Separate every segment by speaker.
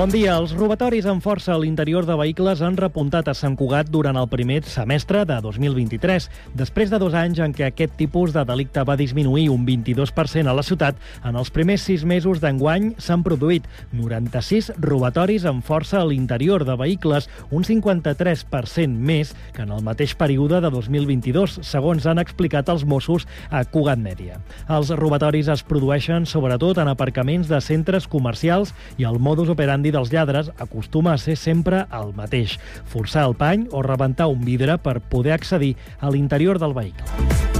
Speaker 1: Bon dia. Els robatoris amb força a l'interior de vehicles han repuntat a Sant Cugat durant el primer semestre de 2023. Després de dos anys en què aquest tipus de delicte va disminuir un 22% a la ciutat, en els primers sis mesos d'enguany s'han produït 96 robatoris amb força a l'interior de vehicles, un 53% més que en el mateix període de 2022, segons han explicat els Mossos a Cugat Mèdia. Els robatoris es produeixen sobretot en aparcaments de centres comercials i el modus operandi operandi dels lladres acostuma a ser sempre el mateix, forçar el pany o rebentar un vidre per poder accedir a l'interior del vehicle.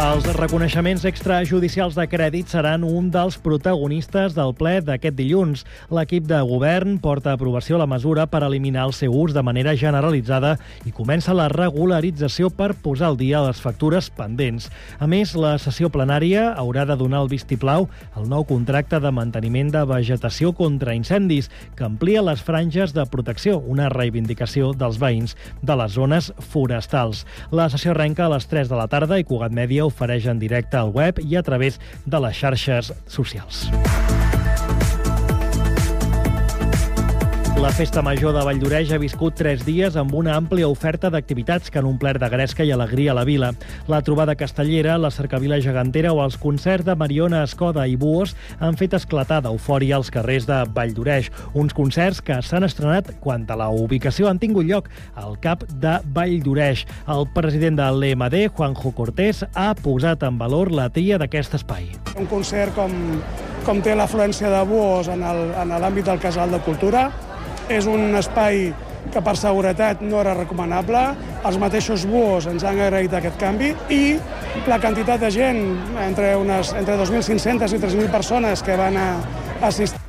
Speaker 1: Els reconeixements extrajudicials de crèdit seran un dels protagonistes del ple d'aquest dilluns. L'equip de govern porta a aprovació la mesura per eliminar el seu ús de manera generalitzada i comença la regularització per posar al dia les factures pendents. A més, la sessió plenària haurà de donar el vistiplau al nou contracte de manteniment de vegetació contra incendis, que amplia les franges de protecció, una reivindicació dels veïns de les zones forestals. La sessió arrenca a les 3 de la tarda i Cugat Mèdia ofereix en directe al web i a través de les xarxes socials. La Festa Major de Valldoreix ha viscut tres dies amb una àmplia oferta d'activitats que han omplert de gresca i alegria a la vila. La trobada castellera, la cercavila gegantera o els concerts de Mariona Escoda i Buos han fet esclatar d'eufòria als carrers de Valldoreix. Uns concerts que s'han estrenat quan a la ubicació han tingut lloc al cap de Valldoreix. El president de l'EMD, Juanjo Cortés, ha posat en valor la tria d'aquest espai.
Speaker 2: Un concert com, com té l'afluència de Buos en l'àmbit del Casal de Cultura, és un espai que per seguretat no era recomanable. Els mateixos buos ens han agraït aquest canvi i la quantitat de gent, entre, unes, entre 2.500 i 3.000 persones que van a assistir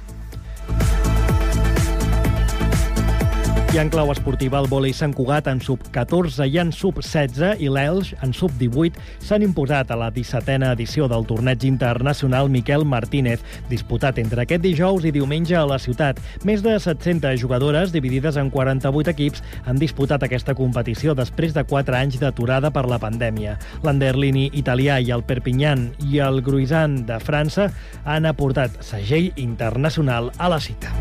Speaker 1: I en clau esportiva, el vòlei Sant Cugat en sub-14 i en sub-16 i l'Elx en sub-18 s'han imposat a la 17a edició del torneig internacional Miquel Martínez, disputat entre aquest dijous i diumenge a la ciutat. Més de 700 jugadores, dividides en 48 equips, han disputat aquesta competició després de 4 anys d'aturada per la pandèmia. L'Anderlini italià i el Perpignan i el Gruisan de França han aportat segell internacional a la cita.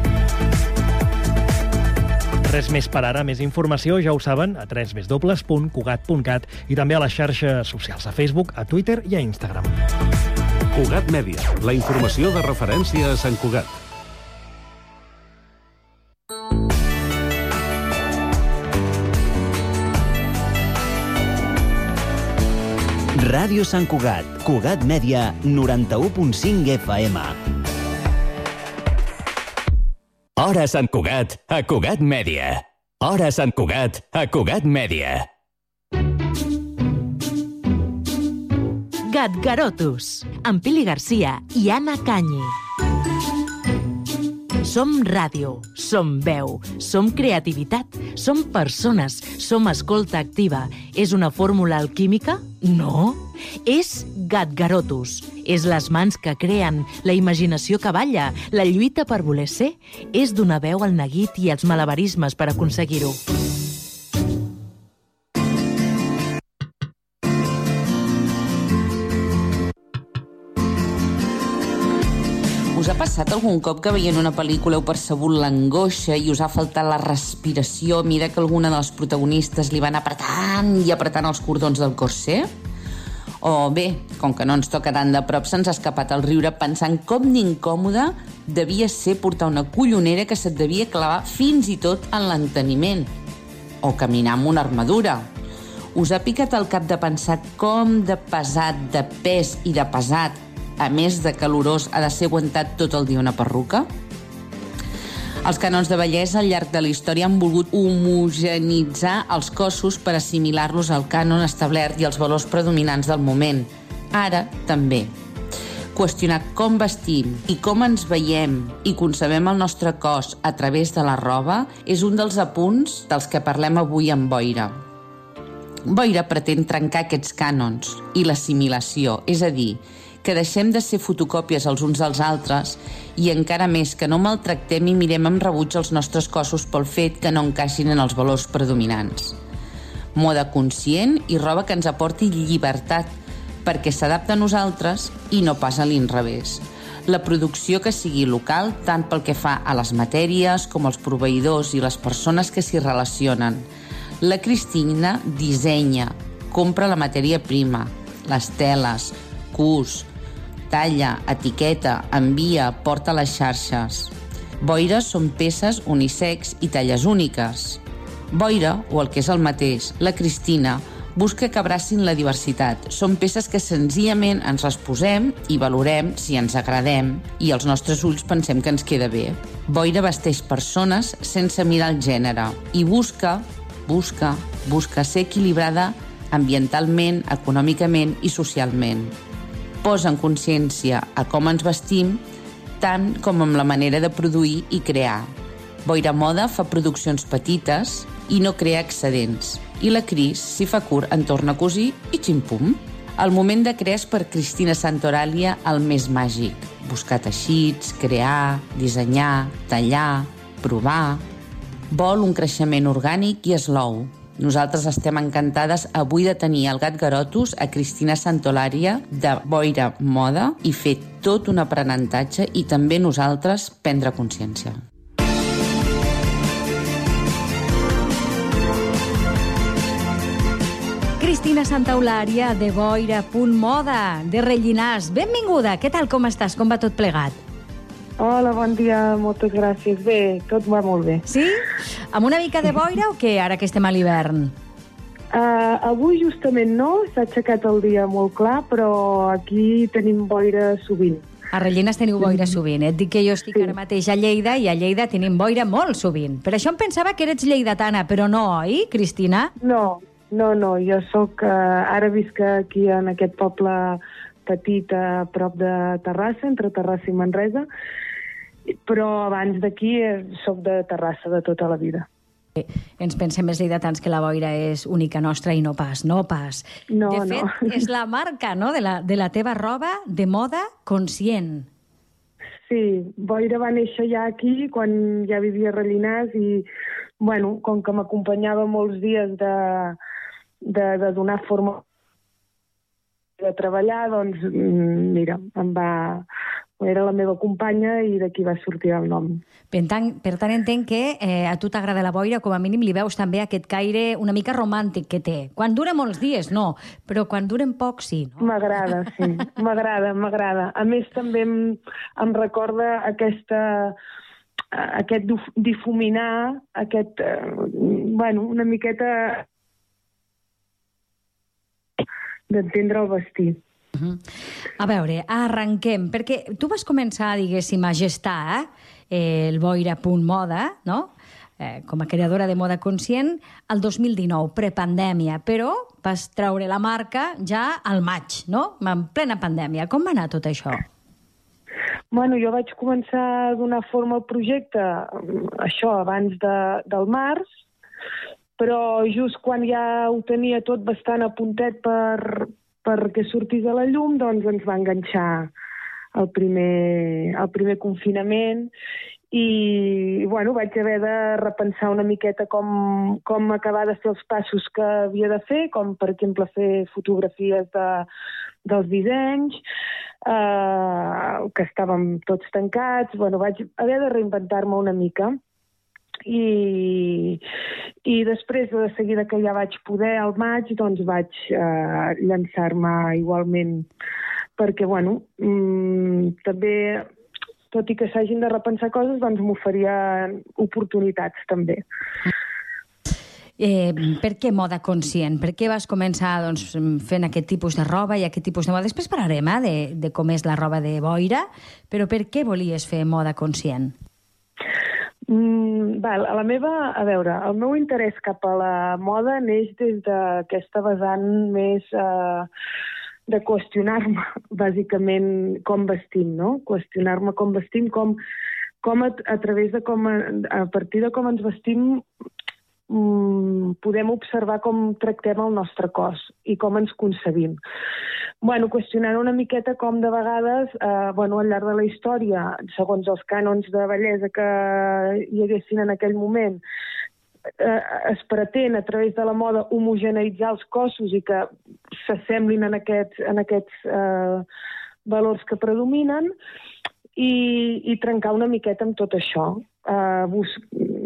Speaker 1: Res més per ara. Més informació, ja ho saben, a www.cugat.cat i també a les xarxes socials, a Facebook, a Twitter i a Instagram.
Speaker 3: Cugat Mèdia, la informació de referència a Sant Cugat.
Speaker 4: Ràdio Sant Cugat, Cugat Mèdia, 91.5 FM. Hora Sant Cugat, a Cugat Mèdia. Hora Sant Cugat, a Cugat Mèdia.
Speaker 5: Gatgarotus, amb Pili Garcia i Anna Canyi. Som ràdio, som veu, som creativitat, som persones, som escolta activa. És una fórmula alquímica? No. És Gatgarotus. És les mans que creen, la imaginació que balla, la lluita per voler ser. És donar veu al neguit i els malabarismes per aconseguir-ho.
Speaker 6: Ha passat algun cop que veient una pel·lícula heu percebut l'angoixa i us ha faltat la respiració a mesura que alguna de les protagonistes li van apretant i apretant els cordons del corset? O bé, com que no ens toca tant de prop, se'ns ha escapat el riure pensant com d'incòmode devia ser portar una collonera que se't devia clavar fins i tot en l'enteniment. O caminar amb una armadura. Us ha picat el cap de pensar com de pesat, de pes i de pesat, a més de calorós, ha de ser aguantat tot el dia una perruca? Els canons de bellesa al llarg de la història han volgut homogenitzar els cossos per assimilar-los al cànon establert i als valors predominants del moment. Ara també. Qüestionar com vestim i com ens veiem i concebem el nostre cos a través de la roba és un dels apunts dels que parlem avui amb Boira. Boira pretén trencar aquests cànons i l'assimilació, és a dir, que deixem de ser fotocòpies els uns dels altres i encara més que no maltractem i mirem amb rebuig els nostres cossos pel fet que no encaixin en els valors predominants. Moda conscient i roba que ens aporti llibertat perquè s'adapta a nosaltres i no pas a l'inrevés. La producció que sigui local, tant pel que fa a les matèries com als proveïdors i les persones que s'hi relacionen. La Cristina dissenya, compra la matèria prima, les teles, cus, talla, etiqueta, envia, porta les xarxes. Boires són peces unisex i talles úniques. Boira, o el que és el mateix, la Cristina, busca que abracin la diversitat. Són peces que senzillament ens les posem i valorem si ens agradem i els nostres ulls pensem que ens queda bé. Boira vesteix persones sense mirar el gènere i busca, busca, busca ser equilibrada ambientalment, econòmicament i socialment. Posa en consciència a com ens vestim tant com amb la manera de produir i crear. Boira Moda fa produccions petites, i no crea excedents. I la Cris, si fa curt, en torna a cosir i ximpum. El moment de crear és per Cristina Santoràlia el més màgic. Buscar teixits, crear, dissenyar, tallar, provar... Vol un creixement orgànic i eslou. Nosaltres estem encantades avui de tenir el gat Garotus a Cristina Santolària de Boira Moda i fer tot un aprenentatge i també nosaltres prendre consciència.
Speaker 7: Cristina Santaulària, de Boira, Punt Moda, de Rellinars. Benvinguda, què tal, com estàs? Com va tot plegat?
Speaker 8: Hola, bon dia, moltes gràcies. Bé, tot va molt bé.
Speaker 7: Sí? Amb una mica de boira o què, ara que estem a l'hivern?
Speaker 8: Uh, avui justament no, s'ha aixecat el dia molt clar, però aquí tenim boira sovint.
Speaker 7: A Rellinars teniu boira sovint. Et dic que jo estic sí. ara mateix a Lleida i a Lleida tenim boira molt sovint. Per això em pensava que eres lleidatana, però no, oi, Cristina?
Speaker 8: No, no, no, jo sóc... Uh, ara visc aquí en aquest poble petit a prop de Terrassa, entre Terrassa i Manresa, però abans d'aquí eh, sóc de Terrassa de tota la vida.
Speaker 7: Ens pensem més lleidatans que la boira és única nostra i no pas, no pas.
Speaker 8: No,
Speaker 7: de fet,
Speaker 8: no.
Speaker 7: és la marca no, de, la, de la teva roba de moda conscient.
Speaker 8: Sí, Boira va néixer ja aquí, quan ja vivia a Rellinars, i, bueno, com que m'acompanyava molts dies de, de, de donar forma de treballar, doncs, mm, mira, em va... Era la meva companya i d'aquí va sortir el nom.
Speaker 7: Per tant, per tant entenc que eh, a tu t'agrada la boira, com a mínim li veus també aquest caire una mica romàntic que té. Quan dura molts dies, no, però quan duren poc, sí. No?
Speaker 8: M'agrada, sí, m'agrada, m'agrada. A més, també em, em recorda aquesta aquest difuminar, aquest, eh, bueno, una miqueta d'entendre el vestir.
Speaker 7: Uh -huh. A veure, arrenquem, perquè tu vas començar, diguéssim, a gestar eh, el Boira Punt Moda, no?, eh, com a creadora de moda conscient, el 2019, prepandèmia, però vas treure la marca ja al maig, no?, en plena pandèmia. Com va anar tot això?
Speaker 8: Bueno, jo vaig començar a donar forma al projecte, això, abans de, del març, però just quan ja ho tenia tot bastant a puntet per, perquè sortís a la llum, doncs ens va enganxar el primer, el primer confinament i bueno, vaig haver de repensar una miqueta com, com acabar de fer els passos que havia de fer, com per exemple fer fotografies de, dels dissenys, eh, que estàvem tots tancats. Bueno, vaig haver de reinventar-me una mica i, i després de seguida que ja vaig poder al maig doncs vaig eh, llançar-me igualment perquè bueno mmm, també tot i que s'hagin de repensar coses doncs m'oferia oportunitats també
Speaker 7: Eh, per què moda conscient? Per què vas començar doncs, fent aquest tipus de roba i aquest tipus de moda? Després parlarem eh, de, de com és la roba de boira, però per què volies fer moda conscient?
Speaker 8: Mm, val, a la meva, a veure, el meu interès cap a la moda neix des d'aquesta vessant més eh, de qüestionar-me, bàsicament, com vestim, no? Qüestionar-me com vestim, com, com a, a través de com, a, a partir de com ens vestim, mm, podem observar com tractem el nostre cos i com ens concebim bueno, qüestionant una miqueta com de vegades, eh, bueno, al llarg de la història, segons els cànons de bellesa que hi haguessin en aquell moment, eh, es pretén a través de la moda homogeneitzar els cossos i que s'assemblin en aquests, en aquests eh, valors que predominen, i, i trencar una miqueta amb tot això. Bus...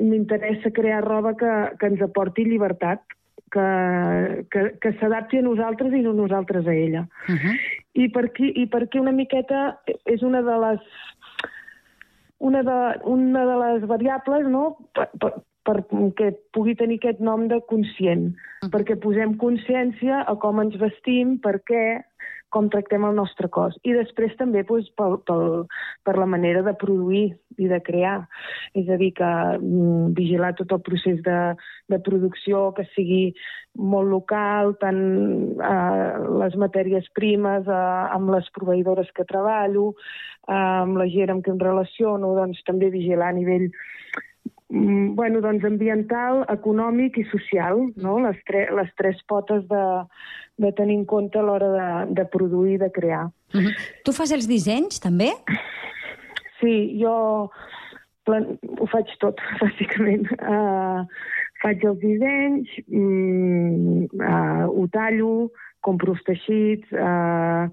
Speaker 8: M'interessa crear roba que, que ens aporti llibertat, que, que, que s'adapti a nosaltres i no nosaltres a ella.
Speaker 7: Uh -huh.
Speaker 8: I, per aquí, I perquè una miqueta és una de les una de, una de les variables no? per, per, perquè pugui tenir aquest nom de conscient, perquè posem consciència a com ens vestim, per què, com tractem el nostre cos. I després també doncs, pel, pel, per la manera de produir i de crear. És a dir, que mm, vigilar tot el procés de, de producció, que sigui molt local, tant eh, les matèries primes, eh, amb les proveïdores que treballo, eh, amb la gent amb què em relaciono, doncs també vigilar a nivell bueno, doncs ambiental, econòmic i social, no? les, tre les tres potes de, de tenir en compte a l'hora de, de produir i de crear.
Speaker 7: Uh -huh. Tu fas els dissenys, també?
Speaker 8: Sí, jo plan, ho faig tot, bàsicament. Uh, faig els dissenys, mm, uh, ho tallo, compro els teixits, uh,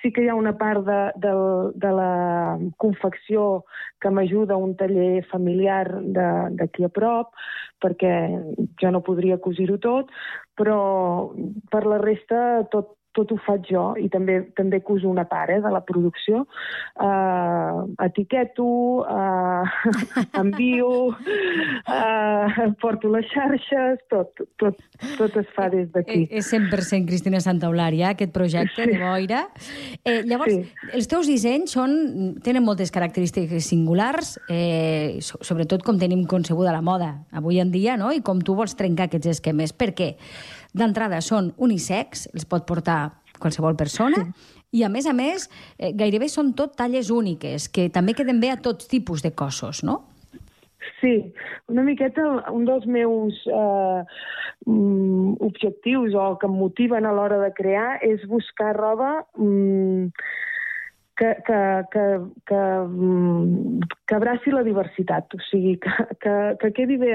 Speaker 8: sí que hi ha una part de, de, de la confecció que m'ajuda un taller familiar d'aquí a prop, perquè jo no podria cosir-ho tot, però per la resta tot, tot ho faig jo i també també cuso una part eh, de la producció. Uh, etiqueto, uh, envio, uh, porto les xarxes, tot, tot, tot es fa des d'aquí.
Speaker 7: Eh, és 100% Cristina Santaulària, aquest projecte sí. de boira. Eh, llavors, sí. els teus dissenys són, tenen moltes característiques singulars, eh, sobretot com tenim concebuda la moda avui en dia, no? i com tu vols trencar aquests esquemes. Per què? D'entrada són unisex, els pot portar qualsevol persona, i a més a més eh, gairebé són tot talles úniques, que també queden bé a tots tipus de cossos, no?
Speaker 8: Sí, una miqueta un dels meus eh, mm, objectius o que em motiven a l'hora de crear és buscar roba mm, que, que, que, que, mm, que abraci la diversitat, o sigui, que, que, que quedi bé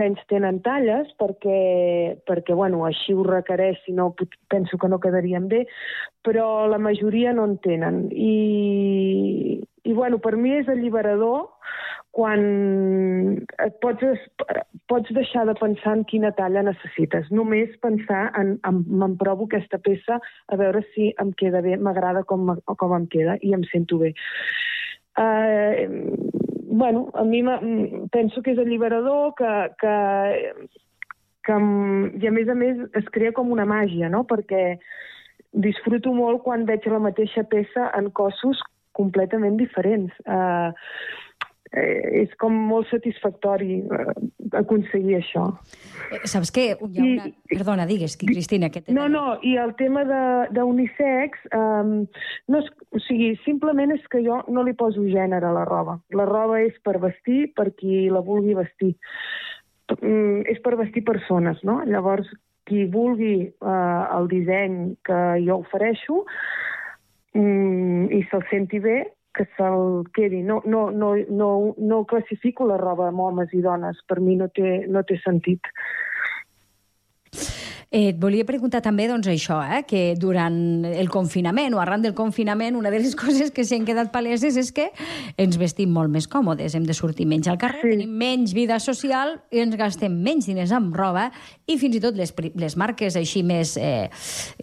Speaker 8: menys tenen talles perquè, perquè bueno, així ho requereix, si no penso que no quedarien bé, però la majoria no en tenen. I, i bueno, per mi és alliberador quan et pots, pots deixar de pensar en quina talla necessites, només pensar en, en me'n provo aquesta peça a veure si em queda bé, m'agrada com, com em queda i em sento bé. Uh, bueno, a mi penso que és alliberador, que, que, que, i a més a més es crea com una màgia, no? perquè disfruto molt quan veig la mateixa peça en cossos completament diferents. Uh, eh, és com molt satisfactori eh, aconseguir això.
Speaker 7: Eh, saps què? Hi ha una... I, Perdona, digues, Cristina. Que
Speaker 8: no, no, i el tema d'unisex, um, no és, o sigui, simplement és que jo no li poso gènere a la roba. La roba és per vestir per qui la vulgui vestir. Mm, és per vestir persones, no? Llavors, qui vulgui uh, el disseny que jo ofereixo mm, i se'l senti bé, que se'l quedi. No, no, no, no, no classifico la roba amb homes i dones, per mi no té, no té sentit.
Speaker 7: Eh, et volia preguntar també doncs, això, eh, que durant el confinament o arran del confinament una de les coses que s'han quedat paleses és que ens vestim molt més còmodes, hem de sortir menys al carrer, sí. tenim menys vida social i ens gastem menys diners amb roba i fins i tot les, les marques així més eh,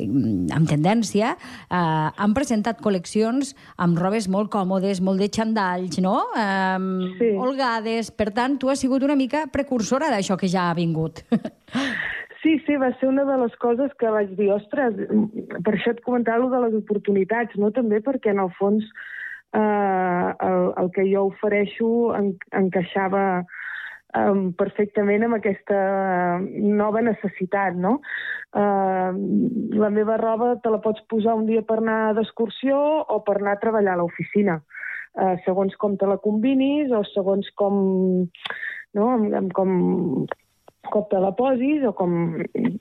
Speaker 7: amb tendència eh, han presentat col·leccions amb robes molt còmodes, molt de xandalls, no? Eh, sí. Holgades. Per tant, tu has sigut una mica precursora d'això que ja ha vingut.
Speaker 8: Sí, sí, va ser una de les coses que vaig dir, ostres, per això et comentava de les oportunitats, no? també perquè en el fons eh, el, el que jo ofereixo en, encaixava eh, perfectament amb aquesta nova necessitat, no? Eh, la meva roba te la pots posar un dia per anar d'excursió o per anar a treballar a l'oficina, eh, segons com te la combinis o segons com, no? amb, amb com com te la posis o com,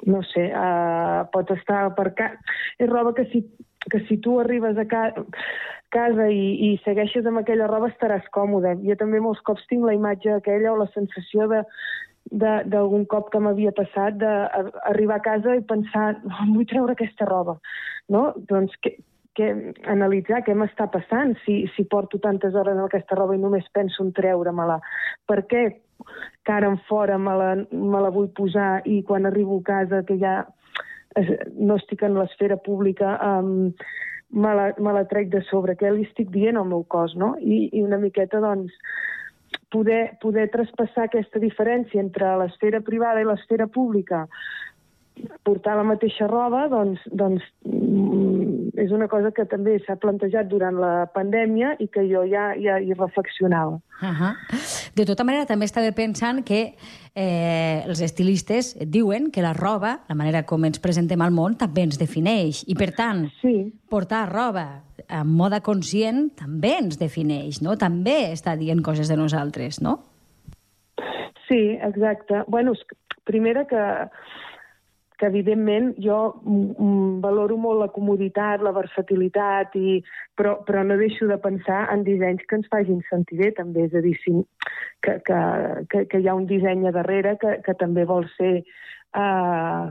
Speaker 8: no sé, uh, pot estar per casa. És roba que si, que si tu arribes a ca casa i, i segueixes amb aquella roba estaràs còmode. Jo també molts cops tinc la imatge aquella o la sensació de d'algun cop que m'havia passat d'arribar a casa i pensar, oh, vull treure aquesta roba, no? Doncs que, que, analitzar què m'està passant, si, si porto tantes hores en aquesta roba i només penso en treure-me-la. Per què cara en fora me la, me la vull posar i quan arribo a casa que ja no estic en l'esfera pública um, me, la, me la trec de sobre. Què li estic dient al meu cos, no? I, i una miqueta, doncs, poder, poder traspassar aquesta diferència entre l'esfera privada i l'esfera pública portar la mateixa roba, doncs, doncs mm, és una cosa que també s'ha plantejat durant la pandèmia i que jo ja, ja hi reflexionava.
Speaker 7: Uh -huh. De tota manera, també estava pensant que eh, els estilistes diuen que la roba, la manera com ens presentem al món, també ens defineix. I, per tant,
Speaker 8: sí.
Speaker 7: portar roba en moda conscient també ens defineix, no? També està dient coses de nosaltres, no?
Speaker 8: Sí, exacte. Bueno, primera que que evidentment jo valoro molt la comoditat, la versatilitat, i, però, però no deixo de pensar en dissenys que ens facin sentir bé, també. És a dir, si, que, que, que, que hi ha un disseny a darrere que, que també vol ser... Uh,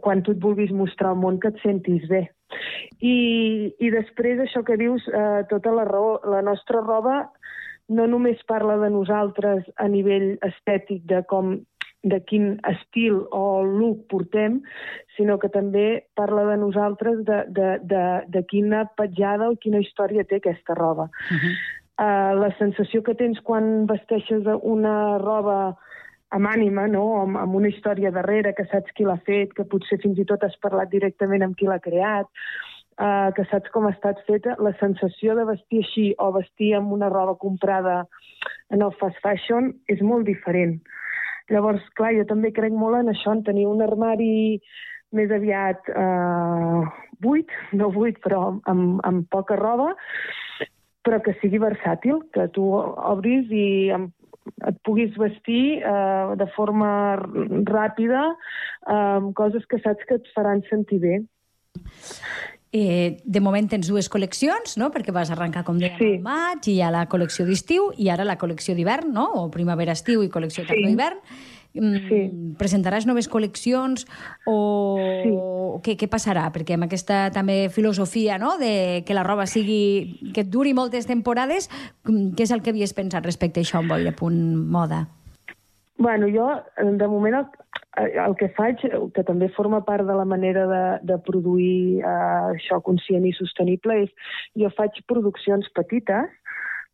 Speaker 8: quan tu et vulguis mostrar al món que et sentis bé. I, i després això que dius, eh, tota la raó, la nostra roba no només parla de nosaltres a nivell estètic, de com de quin estil o look portem, sinó que també parla de nosaltres, de, de, de, de quina petjada o quina història té aquesta roba. Uh -huh. uh, la sensació que tens quan vesteixes una roba amb ànima, no? amb, amb una història darrere, que saps qui l'ha fet, que potser fins i tot has parlat directament amb qui l'ha creat, uh, que saps com ha estat feta, la sensació de vestir així o vestir amb una roba comprada en el fast fashion és molt diferent. Llavors, clar, jo també crec molt en això, en tenir un armari més aviat eh, buit, no buit, però amb, amb poca roba, però que sigui versàtil, que tu obris i amb, et puguis vestir eh, de forma ràpida amb eh, coses que saps que et faran sentir bé.
Speaker 7: Eh, de moment tens dues col·leccions, no? perquè vas arrencar, com dèiem, sí. al maig, i hi ha la col·lecció d'estiu, i ara la col·lecció d'hivern, no? o primavera-estiu i col·lecció tardor-hivern. Mm, sí. Presentaràs noves col·leccions o sí. què, què passarà? Perquè amb aquesta també filosofia no? de que la roba sigui... que duri moltes temporades, mm, què és el que havies pensat respecte a això, en Boira Punt Moda?
Speaker 8: Bueno, jo, de moment, el, el que faig, que també forma part de la manera de, de produir eh, això conscient i sostenible, és jo faig produccions petites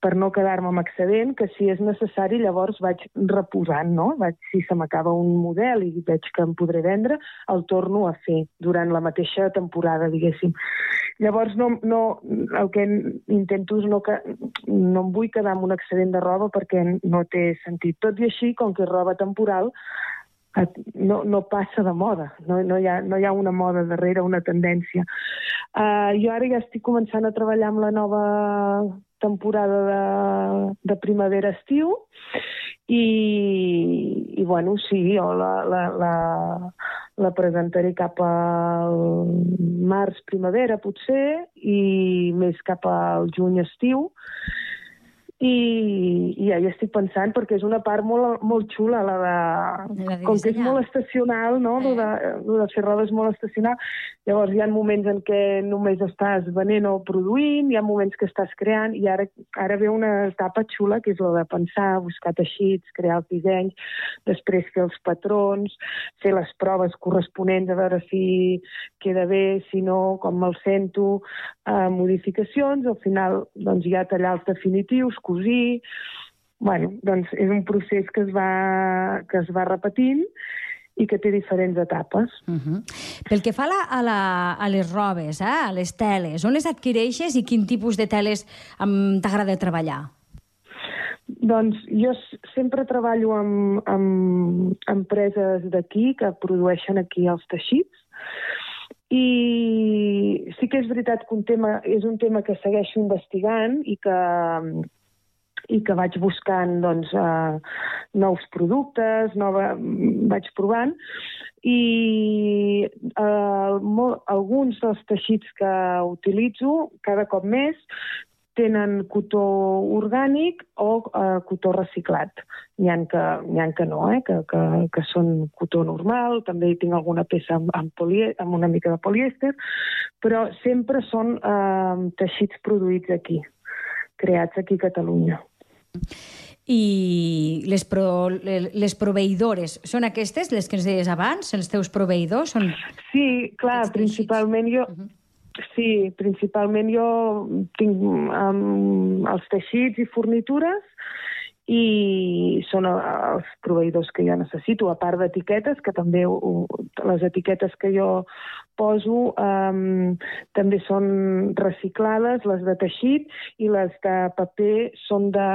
Speaker 8: per no quedar-me amb excedent, que si és necessari llavors vaig reposant, no? Vaig, si se m'acaba un model i veig que em podré vendre, el torno a fer durant la mateixa temporada, diguéssim. Llavors, no, no, el que intento és no, que, no em vull quedar amb un excedent de roba perquè no té sentit. Tot i així, com que és roba temporal, no, no passa de moda, no, no, hi ha, no hi ha una moda darrere, una tendència. Uh, jo ara ja estic començant a treballar amb la nova temporada de, de primavera-estiu i, i bueno, sí, jo la, la, la, la presentaré cap al març-primavera, potser, i més cap al juny-estiu i, i ja hi estic pensant perquè és una part molt, molt xula la de, de com que és molt estacional no? Eh. Lo, de, lo de fer rodes molt estacional llavors hi ha moments en què només estàs venent o produint hi ha moments que estàs creant i ara, ara ve una etapa xula que és la de pensar, buscar teixits crear els dissenys, després fer els patrons fer les proves corresponents a veure si queda bé, si no, com me'l sento eh, modificacions, al final doncs, hi ha tallars definitius cosir... Bueno, doncs és un procés que es va, que es va repetint i que té diferents etapes.
Speaker 7: Uh -huh. Pel que fa a, la, a, la, a les robes, eh, a les teles, on les adquireixes i quin tipus de teles t'agrada treballar?
Speaker 8: Doncs jo sempre treballo amb, amb empreses d'aquí que produeixen aquí els teixits i sí que és veritat que un tema, és un tema que segueixo investigant i que, i que vaig buscant doncs, uh, nous productes, nova, vaig provant, i uh, molt, alguns dels teixits que utilitzo cada cop més tenen cotó orgànic o eh, cotó reciclat. N'hi ha, que, n'hi ha que no, eh? que, que, que són cotó normal, també tinc alguna peça amb, amb, polié, amb una mica de polièster, però sempre són eh, teixits produïts aquí, creats aquí a Catalunya.
Speaker 7: I les, pro, les proveïdores, són aquestes, les que ens deies abans, els teus proveïdors? Són
Speaker 8: sí, clar, principalment jo... Uh -huh. Sí, principalment jo tinc um, els teixits i fornitures i són els proveïdors que jo necessito, a part d'etiquetes, que també ho, les etiquetes que jo poso um, també són reciclades, les de teixit, i les de paper són de,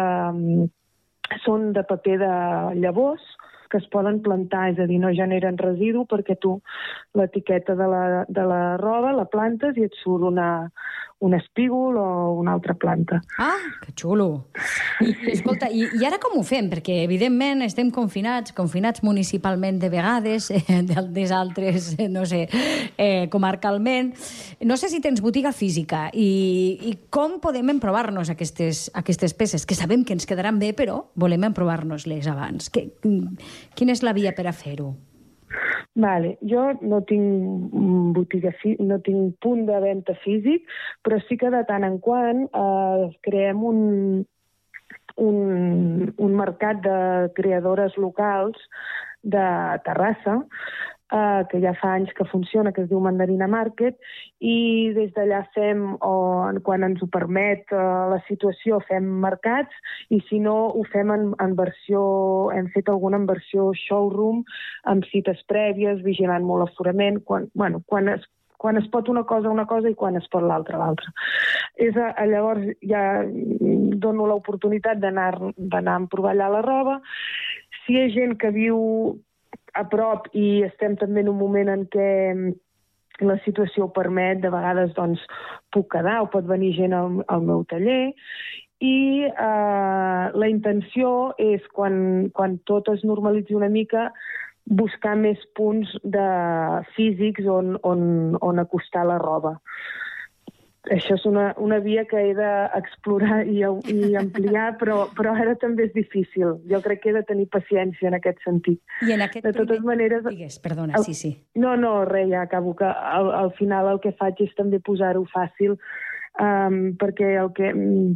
Speaker 8: són de paper de llavors que es poden plantar, és a dir, no generen residu perquè tu l'etiqueta de, la, de la roba la plantes i et surt una, un espígol o una altra planta.
Speaker 7: Ah, que xulo. I, escolta, i, i ara com ho fem? Perquè, evidentment, estem confinats, confinats municipalment de vegades, eh, des altres, no sé, eh, comarcalment. No sé si tens botiga física i, i com podem emprovar-nos aquestes, aquestes peces, que sabem que ens quedaran bé, però volem emprovar-nos-les abans. Que, quina és la via per a fer-ho?
Speaker 8: Vale. Jo no tinc botiga, no tinc punt de venda físic, però sí que de tant en quant eh, creem un, un, un mercat de creadores locals de Terrassa eh, que ja fa anys que funciona, que es diu Mandarina Market, i des d'allà fem, o quan ens ho permet eh, la situació, fem mercats, i si no, ho fem en, en versió, hem fet alguna en versió showroom, amb cites prèvies, vigilant molt l'aforament, quan, bueno, quan es quan es pot una cosa una cosa i quan es pot l'altra l'altra. És a, llavors ja dono l'oportunitat d'anar a allà la roba. Si hi ha gent que viu a prop i estem també en un moment en què mm, la situació ho permet, de vegades doncs, puc quedar o pot venir gent al, al meu taller i eh, la intenció és, quan, quan tot es normalitzi una mica, buscar més punts de físics on, on, on acostar la roba això és una, una via que he d'explorar i, i ampliar, però, però ara també és difícil. Jo crec que he de tenir paciència en aquest sentit.
Speaker 7: I en aquest
Speaker 8: de totes
Speaker 7: primer...
Speaker 8: maneres...
Speaker 7: Digues, perdona, el... sí, sí.
Speaker 8: No, no, res, ja acabo, que al, al final el que faig és també posar-ho fàcil um, perquè el que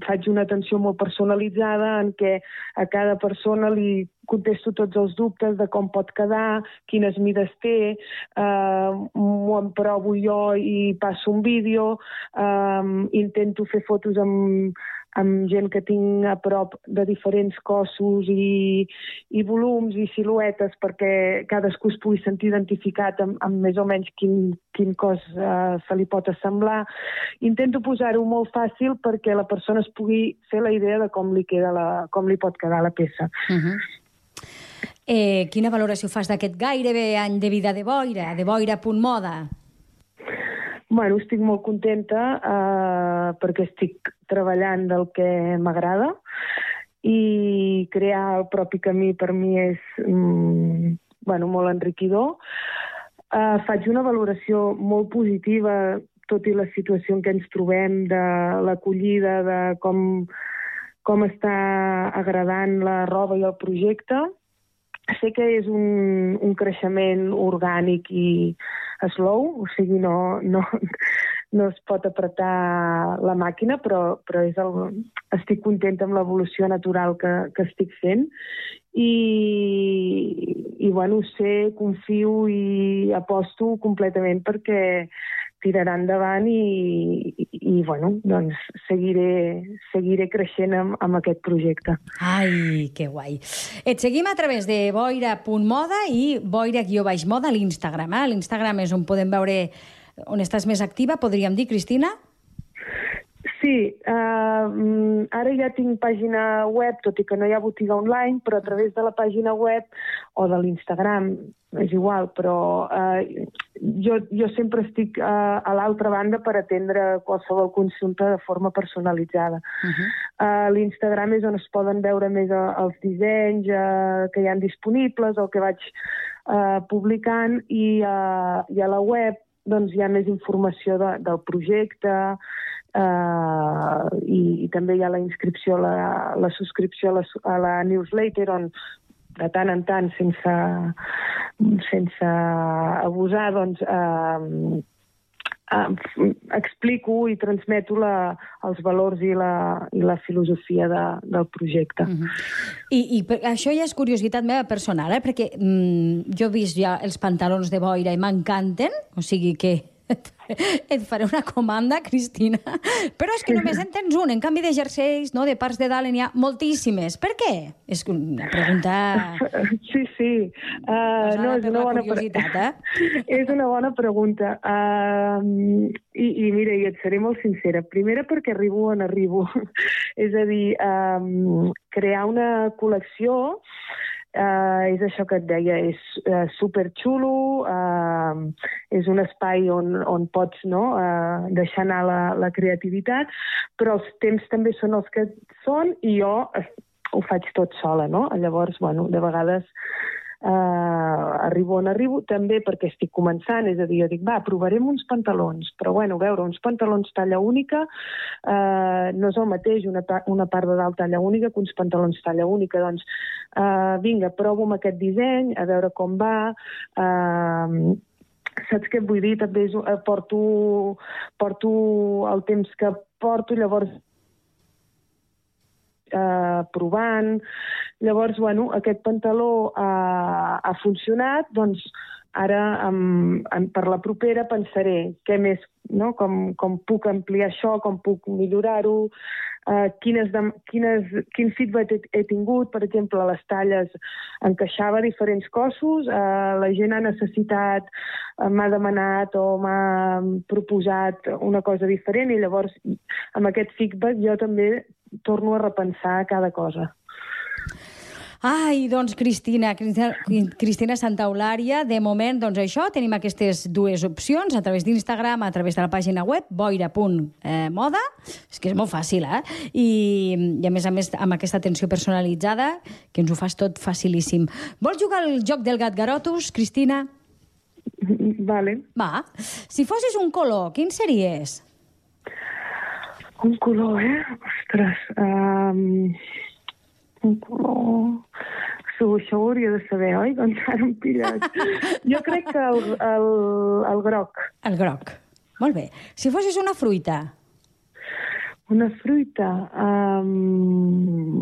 Speaker 8: faig una atenció molt personalitzada en què a cada persona li contesto tots els dubtes de com pot quedar, quines mides té, uh, m'ho emprovo jo i passo un vídeo, um, intento fer fotos amb, amb gent que tinc a prop de diferents cossos i, i volums i siluetes perquè cadascú es pugui sentir identificat amb, amb més o menys quin, quin cos eh, se li pot assemblar. Intento posar-ho molt fàcil perquè la persona es pugui fer la idea de com li, queda la, com li pot quedar la peça. Uh
Speaker 7: -huh. Eh, quina valoració fas d'aquest gairebé any de vida de boira, de boira.moda?
Speaker 8: Bueno, estic molt contenta eh, perquè estic treballant del que m'agrada i crear el propi camí per mi és mm, bueno, molt enriquidor. Eh, faig una valoració molt positiva, tot i la situació en què ens trobem, de l'acollida, de com, com està agradant la roba i el projecte. Sé que és un, un creixement orgànic i slow, o sigui, no, no, no es pot apretar la màquina, però, però és el, estic contenta amb l'evolució natural que, que estic fent. I, i bueno, sé, confio i aposto completament perquè tirarà endavant i, i, i bueno, doncs seguiré, seguiré creixent amb, amb aquest projecte.
Speaker 7: Ai, que guai. Et seguim a través de boira.moda i boira-moda a l'Instagram. Eh? L'Instagram és on podem veure on estàs més activa, podríem dir, Cristina?
Speaker 8: Sí, uh, ara ja tinc pàgina web, tot i que no hi ha botiga online, però a través de la pàgina web o de l'Instagram, és igual, però uh, jo, jo sempre estic uh, a l'altra banda per atendre qualsevol consulta de forma personalitzada. Uh -huh. uh, L'Instagram és on es poden veure més uh, els dissenys uh, que hi han disponibles, el que vaig uh, publicant, i, uh, i a la web doncs, hi ha més informació de, del projecte, Uh, i, i també hi ha la inscripció, la, la subscripció a la, a la newsletter on de tant en tant, sense, sense abusar, doncs, eh, eh, explico i transmeto la, els valors i la, i la filosofia de, del projecte. Mm -hmm.
Speaker 7: I, I això ja és curiositat meva personal, eh? perquè mm, jo he vist ja els pantalons de boira i m'encanten, o sigui que et faré una comanda, Cristina. Però és que només en tens un. En canvi de jerseis, no, de parts de dalt, n'hi ha moltíssimes. Per què? És una pregunta...
Speaker 8: Sí, sí. Uh, no, és una bona
Speaker 7: pregunta. Eh?
Speaker 8: és una bona pregunta. Uh, i, I mira, i et seré molt sincera. Primera perquè arribo on arribo. és a dir, um, crear una col·lecció Uh, és això que et deia, és uh, superxulo, uh, és un espai on, on pots no, uh, deixar anar la, la creativitat, però els temps també són els que són i jo ho faig tot sola, no? Llavors, bueno, de vegades eh, arribo on arribo, també perquè estic començant, és a dir, jo dic, va, provarem uns pantalons, però bueno, veure, uns pantalons talla única eh, no és el mateix una, una part de dalt talla única que uns pantalons talla única, doncs eh, vinga, provo amb aquest disseny, a veure com va, eh, saps què vull dir? També és, eh, porto, porto el temps que porto, llavors eh, provant. Llavors, bueno, aquest pantaló ha, ha funcionat, doncs ara amb, amb, per la propera pensaré què més, no? com, com puc ampliar això, com puc millorar-ho, eh, quines, de, quines, quin feedback he, he tingut, per exemple, les talles encaixava diferents cossos, eh, la gent ha necessitat, eh, m'ha demanat o m'ha proposat una cosa diferent i llavors amb aquest feedback jo també torno a repensar cada cosa.
Speaker 7: Ai, doncs, Cristina, Cristina, Cristina Santa Eulària, de moment, doncs això, tenim aquestes dues opcions, a través d'Instagram, a través de la pàgina web, boira.moda, és que és molt fàcil, eh? I, I a més a més, amb aquesta atenció personalitzada, que ens ho fas tot facilíssim. Vols jugar al joc del gat garotus, Cristina?
Speaker 8: Vale.
Speaker 7: Va. Si fossis un color, quin series?
Speaker 8: Un color, eh? Ostres. Um, un color... Això, això ho hauria de saber, oi? Doncs ara em pilles. jo crec que el, el, el groc.
Speaker 7: El groc. Molt bé. Si fossis una fruita?
Speaker 8: Una fruita... Um,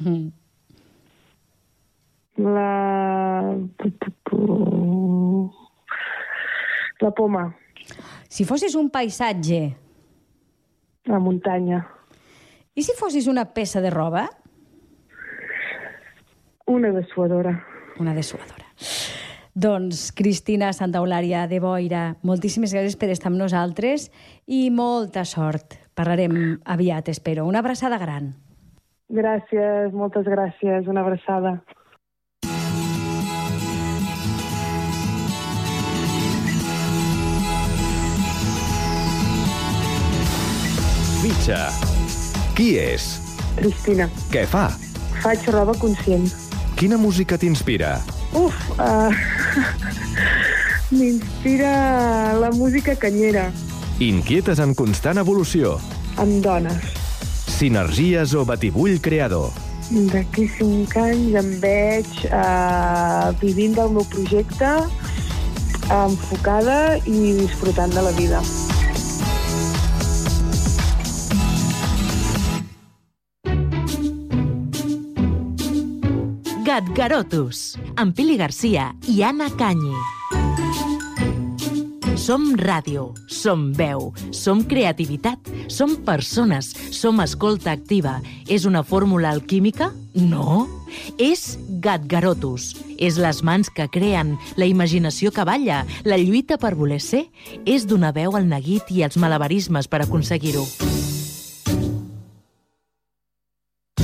Speaker 8: mm. La... La poma.
Speaker 7: Si fossis un paisatge...
Speaker 8: La muntanya.
Speaker 7: I si fossis una peça de roba?
Speaker 8: Una dessuadora.
Speaker 7: Una dessuadora. Doncs, Cristina Santa Eulària de Boira, moltíssimes gràcies per estar amb nosaltres i molta sort. Parlarem aviat, espero. Una abraçada gran.
Speaker 8: Gràcies, moltes gràcies. Una abraçada.
Speaker 9: Mitja. Qui és?
Speaker 8: Cristina.
Speaker 9: Què fa?
Speaker 8: Faig roba conscient.
Speaker 9: Quina música t'inspira?
Speaker 8: Uf, uh, m'inspira la música canyera.
Speaker 9: Inquietes en constant evolució.
Speaker 8: Amb dones.
Speaker 9: Sinergies o batibull creador.
Speaker 8: D'aquí cinc anys em veig uh, vivint del meu projecte, enfocada i disfrutant de la vida.
Speaker 5: Gatgarotus, amb Pili Garcia i Anna Canyi. Som ràdio, som veu, som creativitat, som persones, som escolta activa. És una fórmula alquímica? No. És Gatgarotus. És les mans que creen, la imaginació que balla, la lluita per voler ser. És donar veu al neguit i als malabarismes per aconseguir-ho.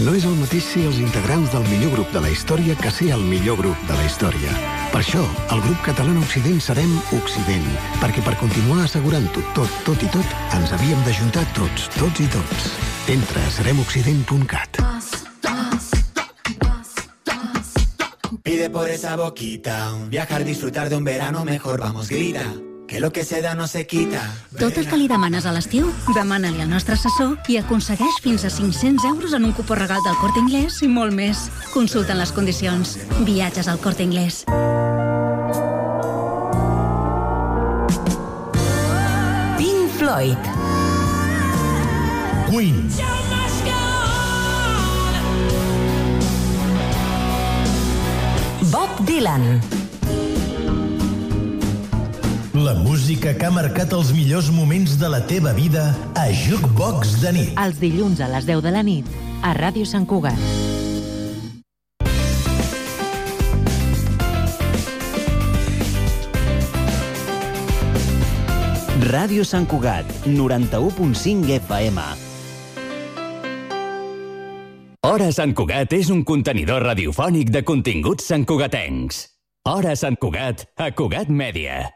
Speaker 10: No és el mateix ser els integrants del millor grup de la història que ser el millor grup de la història. Per això, el grup català Occident serem Occident, perquè per continuar assegurant-ho tot, tot i tot, ens havíem d'ajuntar tots, tots i tots. Entra a seremoccident.cat.
Speaker 11: Pide por esa boquita, viajar, disfrutar de un verano mejor, vamos, grita que lo que se da no se quita.
Speaker 12: Tot el que li demanes a l'estiu, demana-li al nostre assessor i aconsegueix fins a 500 euros en un cupó regal del Corte Inglés i molt més. Consulten les condicions. Viatges al Corte Inglés.
Speaker 13: Pink Floyd.
Speaker 14: Queen.
Speaker 13: Bob Dylan.
Speaker 14: La música que ha marcat els millors moments de la teva vida a Jukebox de nit.
Speaker 5: Els dilluns a les 10 de la nit a Ràdio Sant Cugat.
Speaker 15: Ràdio Sant Cugat, 91.5 FM.
Speaker 4: Hora Sant Cugat és un contenidor radiofònic de continguts santcugatencs. Hora Sant Cugat, a Cugat Mèdia.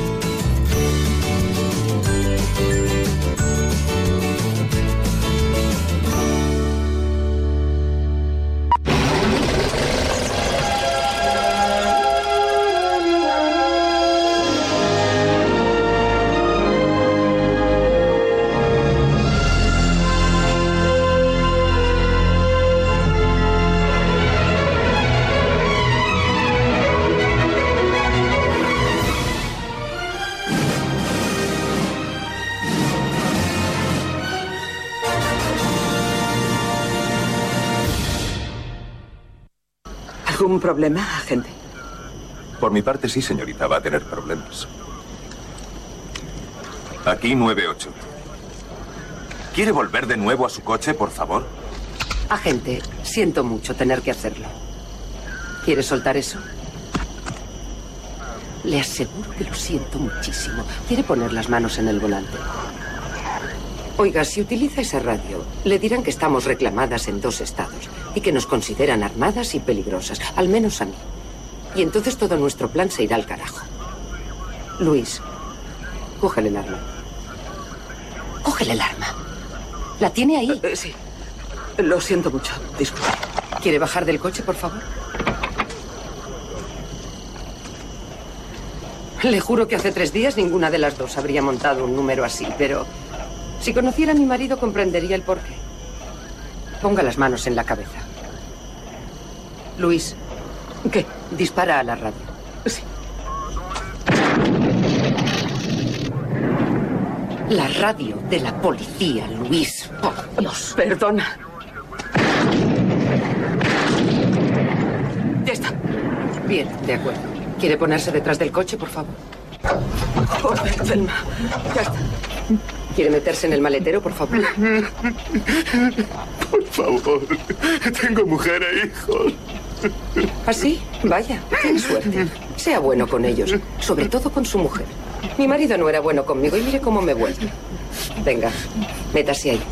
Speaker 11: Problema, agente?
Speaker 16: Por mi parte, sí, señorita, va a tener problemas. Aquí 98. ¿Quiere volver de nuevo a su coche, por favor?
Speaker 11: Agente, siento mucho tener que hacerlo. ¿Quiere soltar eso? Le aseguro que lo siento muchísimo. ¿Quiere poner las manos en el volante? Oiga, si utiliza esa radio, le dirán que estamos reclamadas en dos estados y que nos consideran armadas y peligrosas, al menos a mí. Y entonces todo nuestro plan se irá al carajo. Luis, cógele el arma. Cógele el arma. ¿La tiene ahí?
Speaker 17: Eh, sí. Lo siento mucho. Disculpe.
Speaker 11: ¿Quiere bajar del coche, por favor? Le juro que hace tres días ninguna de las dos habría montado un número así, pero si conociera a mi marido comprendería el porqué. Ponga las manos en la cabeza. Luis. ¿Qué? Dispara a la radio.
Speaker 17: Sí.
Speaker 11: La radio de la policía, Luis. Por Dios.
Speaker 17: Perdona.
Speaker 11: Ya está. Bien, de acuerdo. ¿Quiere ponerse detrás del coche, por favor? Oh, Thelma, ya está. ¿Quiere meterse en el maletero, por favor?
Speaker 18: Por favor, tengo mujer e hijos.
Speaker 11: ¿Ah, sí? Vaya, tiene suerte. Sea bueno con ellos, sobre todo con su mujer. Mi marido no era bueno conmigo y mire cómo me vuelve. Venga, métase ahí.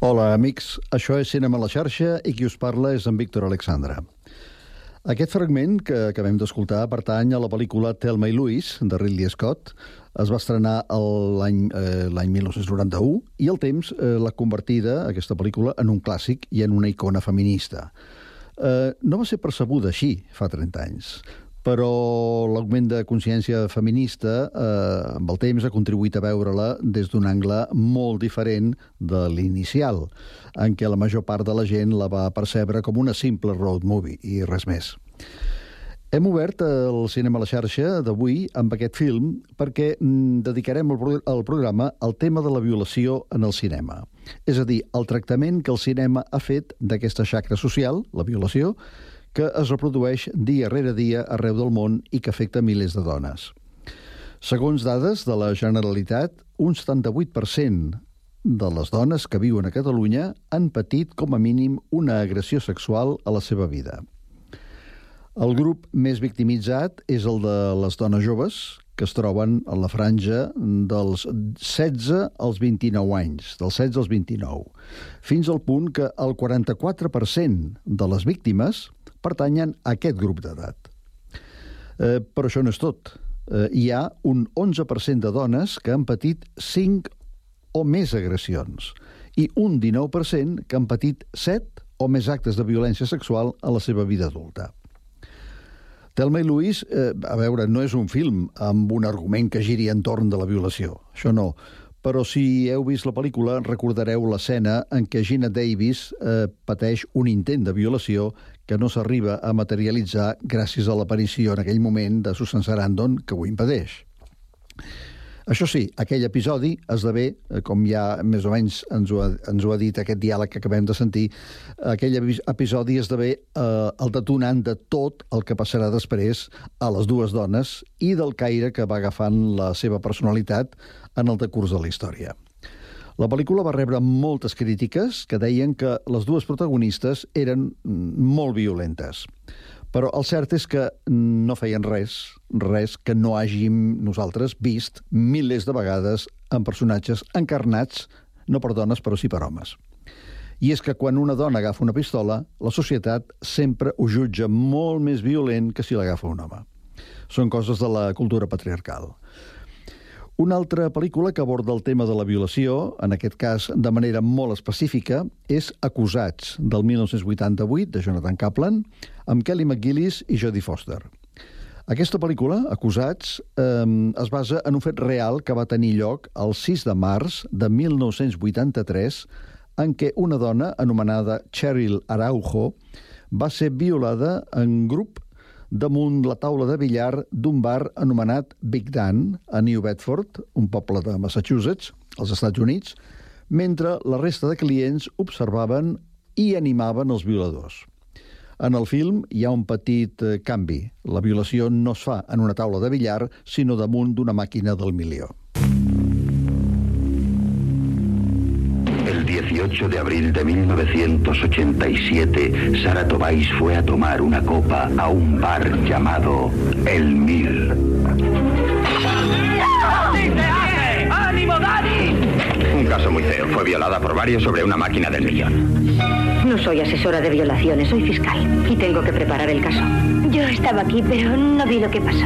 Speaker 19: Hola, amics. Això és Cinema a la xarxa i qui us parla és en Víctor Alexandra. Aquest fragment que acabem d'escoltar pertany a la pel·lícula Thelma i Louise, de Ridley Scott. Es va estrenar l'any eh, l'any 1991 i el temps eh, l'ha convertida, aquesta pel·lícula, en un clàssic i en una icona feminista. Eh, no va ser percebuda així fa 30 anys, però l'augment de consciència feminista eh, amb el temps ha contribuït a veure-la des d'un angle molt diferent de l'inicial, en què la major part de la gent la va percebre com una simple road movie i res més. Hem obert el cinema a la xarxa d'avui amb aquest film perquè mm, dedicarem el, pro el programa al tema de la violació en el cinema. És a dir, el tractament que el cinema ha fet d'aquesta xacra social, la violació, que es reprodueix dia rere dia arreu del món i que afecta milers de dones. Segons dades de la Generalitat, un 78% de les dones que viuen a Catalunya han patit com a mínim una agressió sexual a la seva vida. El grup més victimitzat és el de les dones joves, que es troben a la franja dels 16 als 29 anys, dels 16 als 29, fins al punt que el 44% de les víctimes pertanyen a aquest grup d'edat. Eh, però això no és tot. Eh, hi ha un 11% de dones que han patit 5 o més agressions i un 19% que han patit 7 o més actes de violència sexual a la seva vida adulta. Telma i Louise, eh, a veure, no és un film amb un argument que giri entorn de la violació, això no. Però si heu vist la pel·lícula, recordareu l'escena en què Gina Davis eh, pateix un intent de violació que no s'arriba a materialitzar gràcies a l'aparició en aquell moment de Susan Sarandon, que ho impedeix. Això sí, aquell episodi esdevé, eh, com ja més o menys ens ho ha, ens ho ha dit aquest diàleg que acabem de sentir, aquell epi- episodi esdevé eh, el detonant de tot el que passarà després a les dues dones i del caire que va agafant la seva personalitat en el decurs de la història. La pel·lícula va rebre moltes crítiques que deien que les dues protagonistes eren molt violentes. Però el cert és que no feien res, res que no hàgim nosaltres vist milers de vegades en personatges encarnats, no per dones, però sí per homes. I és que quan una dona agafa una pistola, la societat sempre ho jutja molt més violent que si l'agafa un home. Són coses de la cultura patriarcal. Una altra pel·lícula que aborda el tema de la violació, en aquest cas de manera molt específica, és Acusats, del 1988, de Jonathan Kaplan, amb Kelly McGillis i Jodie Foster. Aquesta pel·lícula, Acusats, eh, es basa en un fet real que va tenir lloc el 6 de març de 1983, en què una dona anomenada Cheryl Araujo va ser violada en grup damunt la taula de billar d'un bar anomenat Big Dan, a New Bedford, un poble de Massachusetts, als Estats Units, mentre la resta de clients observaven i animaven els violadors. En el film hi ha un petit eh, canvi. La violació no es fa en una taula de billar, sinó damunt d'una màquina del milió.
Speaker 20: El 18 de abril de 1987, Sara Tobais fue a tomar una copa a un bar llamado El Mil.
Speaker 21: ¡Ánimo, Dani!
Speaker 20: Un caso muy feo. Fue violada por varios sobre una máquina del millón.
Speaker 22: No soy asesora de violaciones, soy fiscal y tengo que preparar el caso.
Speaker 23: Yo estaba aquí, pero no vi lo que pasó.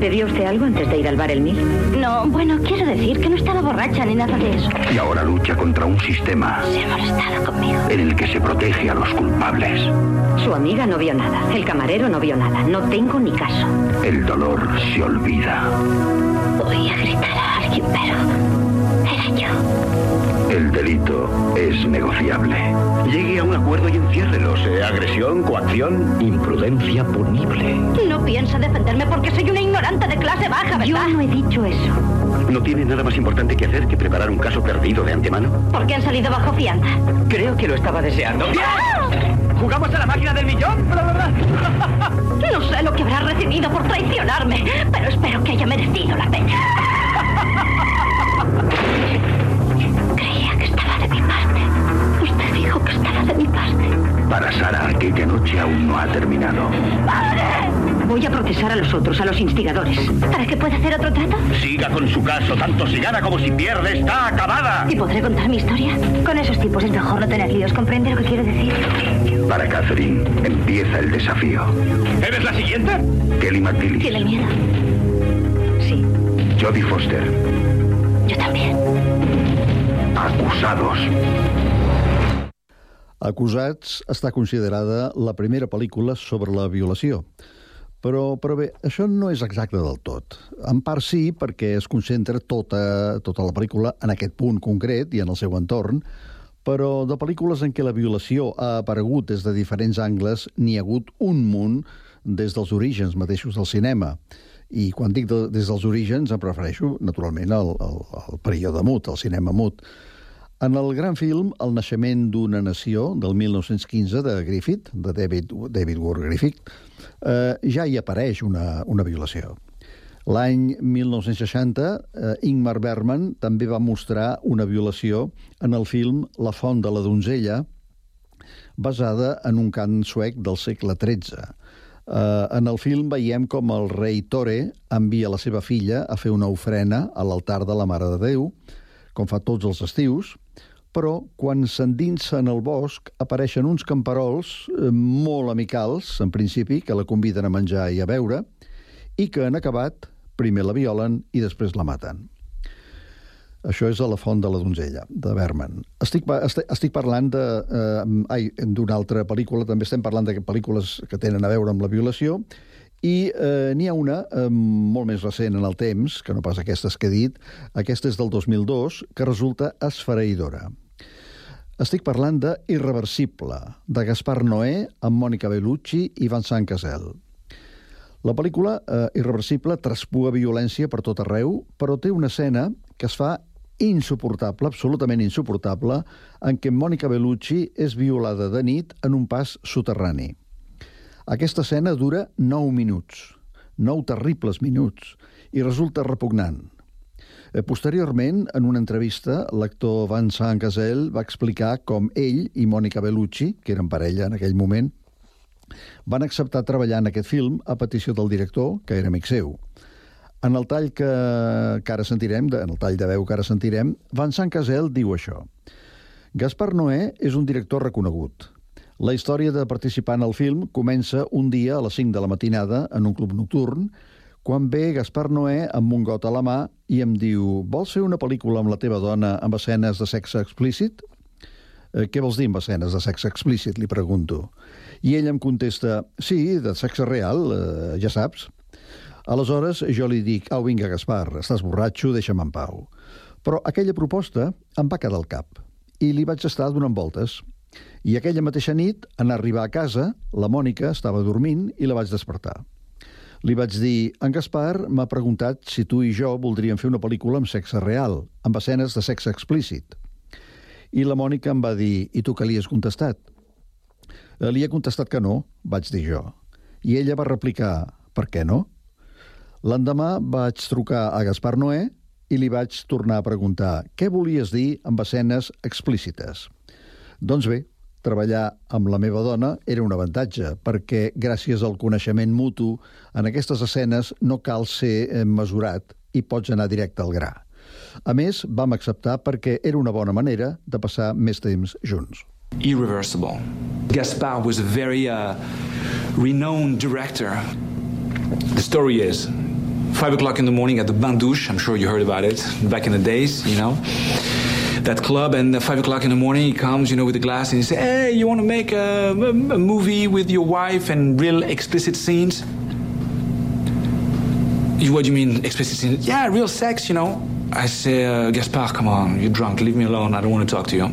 Speaker 22: ¿Bebió usted algo antes de ir al bar El Mil?
Speaker 23: No, bueno, quiero decir que no estaba borracha ni nada de eso.
Speaker 20: Y ahora lucha contra un sistema
Speaker 23: Se ha molestado conmigo.
Speaker 20: en el que se protege a los culpables.
Speaker 22: Su amiga no vio nada, el camarero no vio nada, no tengo ni caso.
Speaker 20: El dolor se olvida.
Speaker 23: Voy a gritar a alguien, pero era yo.
Speaker 20: El delito es negociable. Llegue a un acuerdo y enciérrelo. Sea agresión, coacción, imprudencia punible.
Speaker 23: No piensa defenderme porque soy una ignorante de clase baja, ¿verdad?
Speaker 22: Yo no he dicho eso.
Speaker 20: ¿No tiene nada más importante que hacer que preparar un caso perdido de antemano?
Speaker 22: ¿Por qué han salido bajo fianza?
Speaker 20: Creo que lo estaba deseando.
Speaker 21: ¿Jugamos a la máquina del millón?
Speaker 22: No sé lo que habrá recibido por traicionarme, pero espero que haya merecido la pena.
Speaker 20: Para Sara, aquella noche aún no ha terminado.
Speaker 22: ¡Padre! Voy a procesar a los otros, a los instigadores. ¿Para que pueda hacer otro trato?
Speaker 20: Siga con su caso, tanto si gana como si pierde, está acabada.
Speaker 22: ¿Y podré contar mi historia? Con esos tipos es mejor no tener líos. ¿Comprende lo que quiero decir?
Speaker 20: Para Catherine, empieza el desafío.
Speaker 16: ¿Eres la siguiente?
Speaker 20: Kelly McDillis,
Speaker 22: ¿Tiene miedo? Sí,
Speaker 20: Jodie Foster,
Speaker 22: yo también.
Speaker 20: acusados.
Speaker 19: Acusats està considerada la primera pel·lícula sobre la violació. Però, però bé, això no és exacte del tot. En part sí, perquè es concentra tota, tota la pel·lícula en aquest punt concret i en el seu entorn, però de pel·lícules en què la violació ha aparegut des de diferents angles n'hi ha hagut un munt des dels orígens mateixos del cinema. I quan dic de, des dels orígens em refereixo, naturalment, al, al, al període mut, al cinema mut. En el gran film El naixement d'una nació, del 1915, de Griffith, de David, David Ward Griffith, eh, ja hi apareix una, una violació. L'any 1960, eh, Ingmar Bergman també va mostrar una violació en el film La font de la donzella, basada en un cant suec del segle XIII. Eh, en el film veiem com el rei Tore envia la seva filla a fer una ofrena a l'altar de la Mare de Déu, com fa tots els estius, però quan s'endinsa en el bosc apareixen uns camperols eh, molt amicals, en principi, que la conviden a menjar i a beure, i que en acabat primer la violen i després la maten. Això és a la font de la donzella, de Berman. Estic, estic, estic parlant de, eh, ai, d'una altra pel·lícula, també estem parlant de pel·lícules que tenen a veure amb la violació, i eh, n'hi ha una eh, molt més recent en el temps, que no pas aquestes que he dit, aquesta és del 2002, que resulta esfereïdora. Estic parlant de Irreversible, de Gaspar Noé, amb Mònica Bellucci i Vincent Cassel. La pel·lícula eh, Irreversible traspua violència per tot arreu, però té una escena que es fa insuportable, absolutament insuportable, en què Mònica Bellucci és violada de nit en un pas soterrani. Aquesta escena dura 9 minuts, 9 terribles minuts, i resulta repugnant. Eh, Posteriorment, en una entrevista, l'actor Vincent Cassel va explicar com ell i Mònica Bellucci, que eren parella en aquell moment, van acceptar treballar en aquest film a petició del director, que era amic seu. En el tall que, que ara sentirem, en el tall de veu que ara sentirem, Vincent Cassel diu això. Gaspar Noé és un director reconegut. La història de participar en el film comença un dia a les 5 de la matinada en un club nocturn, quan ve Gaspar Noé amb un got a la mà i em diu «Vols fer una pel·lícula amb la teva dona amb escenes de sexe explícit?» Eh, què vols dir amb escenes de sexe explícit? Li pregunto. I ell em contesta, sí, de sexe real, eh, ja saps. Aleshores jo li dic, au vinga Gaspar, estàs borratxo, deixa'm en pau. Però aquella proposta em va quedar al cap i li vaig estar donant voltes. I aquella mateixa nit, en arribar a casa, la Mònica estava dormint i la vaig despertar. Li vaig dir, en Gaspar m'ha preguntat si tu i jo voldríem fer una pel·lícula amb sexe real, amb escenes de sexe explícit. I la Mònica em va dir, i tu què li has contestat? "Eh, Li he contestat que no, vaig dir jo. I ella va replicar, per què no? L'endemà vaig trucar a Gaspar Noé i li vaig tornar a preguntar què volies dir amb escenes explícites. Doncs bé, treballar amb la meva dona era un avantatge, perquè gràcies al coneixement mutu, en aquestes escenes no cal ser eh, mesurat i pots anar directe al gra. A més, vam acceptar perquè era una bona manera de passar més temps junts.
Speaker 24: Irreversible. Gaspar was a very uh, renowned director. The story is five o'clock in the morning at the Bandouche. I'm sure you heard about it back in the days, you know. That club, and five o'clock in the morning, he comes, you know, with a glass, and he says, "Hey, you want to make a, a, a movie with your wife and real explicit scenes?" You, what do you mean explicit scenes? Yeah, real sex, you know. I say, uh, Gaspar, come on, you're drunk. Leave me alone. I don't want to talk to you.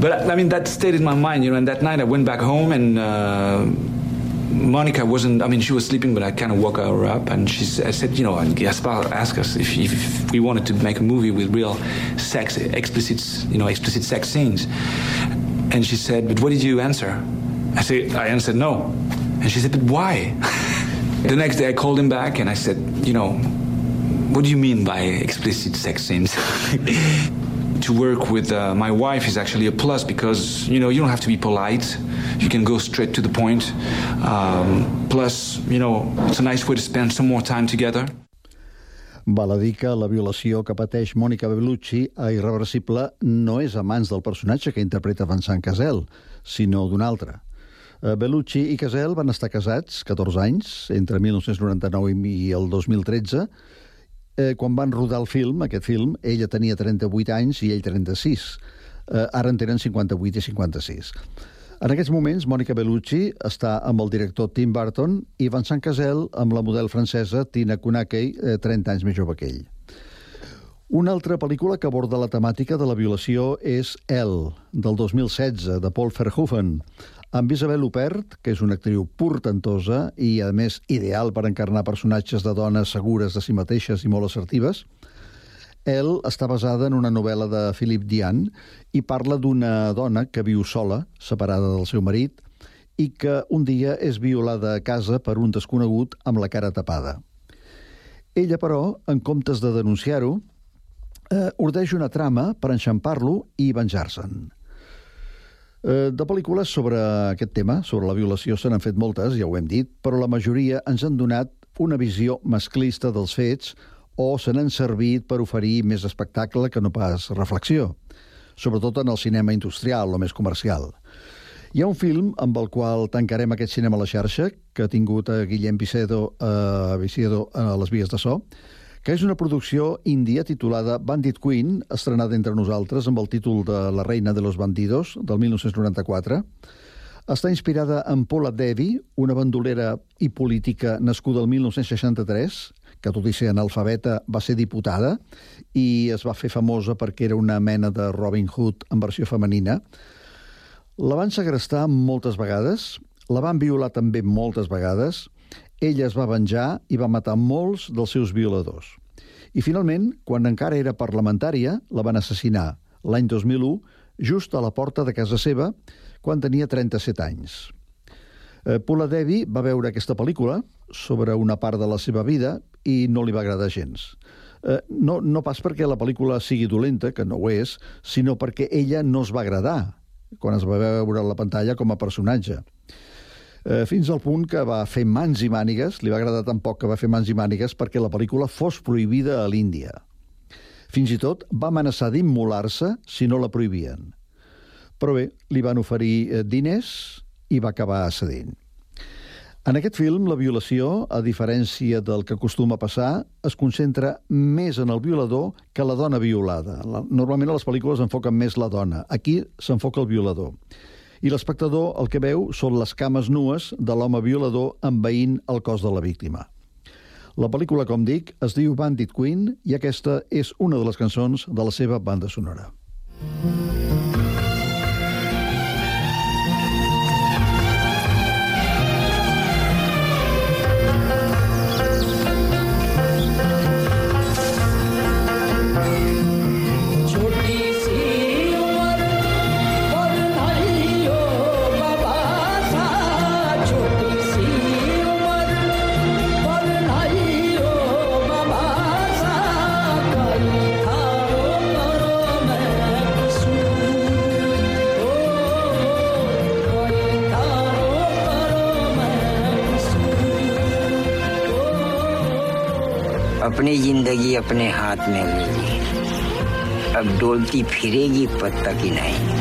Speaker 24: But I mean, that stayed in my mind, you know. And that night, I went back home and uh, Monica wasn't, I mean, she was sleeping, but I kind of woke her up and she I said, you know, and Gaspar asked us if, if we wanted to make a movie with real sex, explicit, you know, explicit sex scenes. And she said, but what did you answer? I said, I answered no. And she said, but why? the next day I called him back and I said, you know, what do you mean by explicit sex scenes? to work with uh, my wife is actually a plus because you know you don't have to be polite you can go straight to the point um, plus you know it's a nice way to spend some more time together
Speaker 19: Val a dir que la violació que pateix Mònica Bellucci a Irreversible no és a mans del personatge que interpreta Vincent Casel, sinó d'un altre. Eh, Bellucci i Casel van estar casats 14 anys, entre 1999 i el 2013. Eh, quan van rodar el film, aquest film, ella tenia 38 anys i ell 36. Eh, ara en tenen 58 i 56. En aquests moments, Mònica Bellucci està amb el director Tim Burton i Vincent Casel amb la model francesa Tina Kunakey, eh, 30 anys més jove que ell. Una altra pel·lícula que aborda la temàtica de la violació és El, del 2016, de Paul Verhoeven, amb Isabel Huppert, que és una actriu portentosa i, a més, ideal per encarnar personatges de dones segures de si mateixes i molt assertives. El està basada en una novel·la de Philip Dian i parla d'una dona que viu sola, separada del seu marit, i que un dia és violada a casa per un desconegut amb la cara tapada. Ella, però, en comptes de denunciar-ho, eh, ordeix una trama per enxampar-lo i venjar-se'n. Eh, de pel·lícules sobre aquest tema, sobre la violació, se n'han fet moltes, ja ho hem dit, però la majoria ens han donat una visió masclista dels fets o se n'han servit per oferir més espectacle que no pas reflexió, sobretot en el cinema industrial o més comercial. Hi ha un film amb el qual tancarem aquest cinema a la xarxa, que ha tingut a Guillem Vicedo, eh, Vicedo a les vies de so, que és una producció índia titulada Bandit Queen, estrenada entre nosaltres amb el títol de La reina de los bandidos, del 1994. Està inspirada en Paula Devi, una bandolera i política nascuda el 1963, que tot i ser analfabeta va ser diputada i es va fer famosa perquè era una mena de Robin Hood en versió femenina. La van segrestar moltes vegades, la van violar també moltes vegades, ella es va venjar i va matar molts dels seus violadors. I finalment, quan encara era parlamentària, la van assassinar l'any 2001, just a la porta de casa seva, quan tenia 37 anys. Eh, Paula Devi va veure aquesta pel·lícula sobre una part de la seva vida i no li va agradar gens. Eh, no, no pas perquè la pel·lícula sigui dolenta, que no ho és, sinó perquè ella no es va agradar quan es va veure a la pantalla com a personatge. Eh, fins al punt que va fer mans i mànigues, li va agradar tan poc que va fer mans i mànigues perquè la pel·lícula fos prohibida a l'Índia. Fins i tot va amenaçar d'immolar-se si no la prohibien. Però bé, li van oferir eh, diners i va acabar cedint. En aquest film, la violació, a diferència del que acostuma a passar, es concentra més en el violador que la dona violada. La- Normalment a les pel·lícules enfoquen més la dona. Aquí s'enfoca el violador. I l'espectador el que veu són les cames nues de l'home violador envaint el cos de la víctima. La pel·lícula, com dic, es diu Bandit Queen i aquesta és una de les cançons de la seva banda sonora.
Speaker 21: छोटी
Speaker 25: ज़िंदगी अपने हाथ में लीजिए अब डोलती फिरेगी पत्ता की नहीं।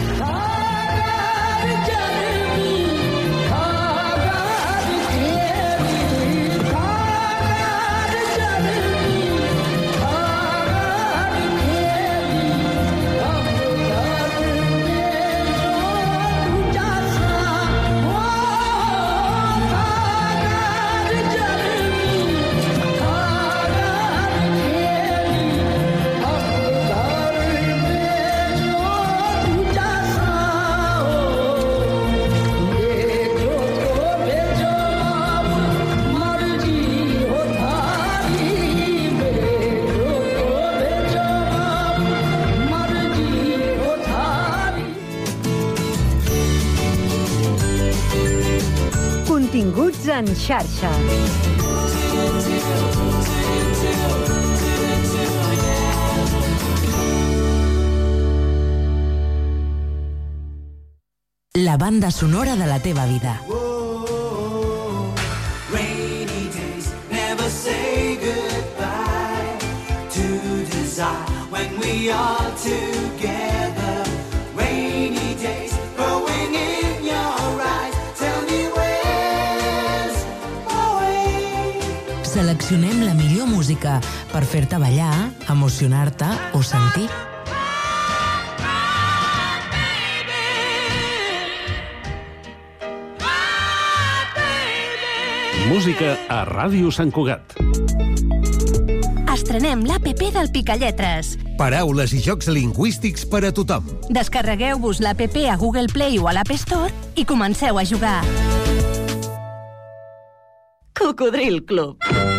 Speaker 26: Continguts en xarxa.
Speaker 13: La banda sonora de la teva vida.
Speaker 21: Rainy days never say goodbye to desire when we are together.
Speaker 13: Seleccionem la millor música per fer-te ballar, emocionar-te o sentir.
Speaker 3: Música a Ràdio Sant Cugat.
Speaker 27: Estrenem l'APP del Picalletres.
Speaker 28: Paraules i jocs lingüístics per a tothom.
Speaker 27: Descarregueu-vos l'APP a Google Play o a l'App Store i comenceu a jugar.
Speaker 5: Cocodril Club.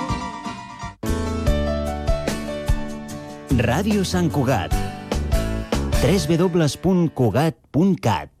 Speaker 15: Ràdio Sant Cugat. www.cugat.cat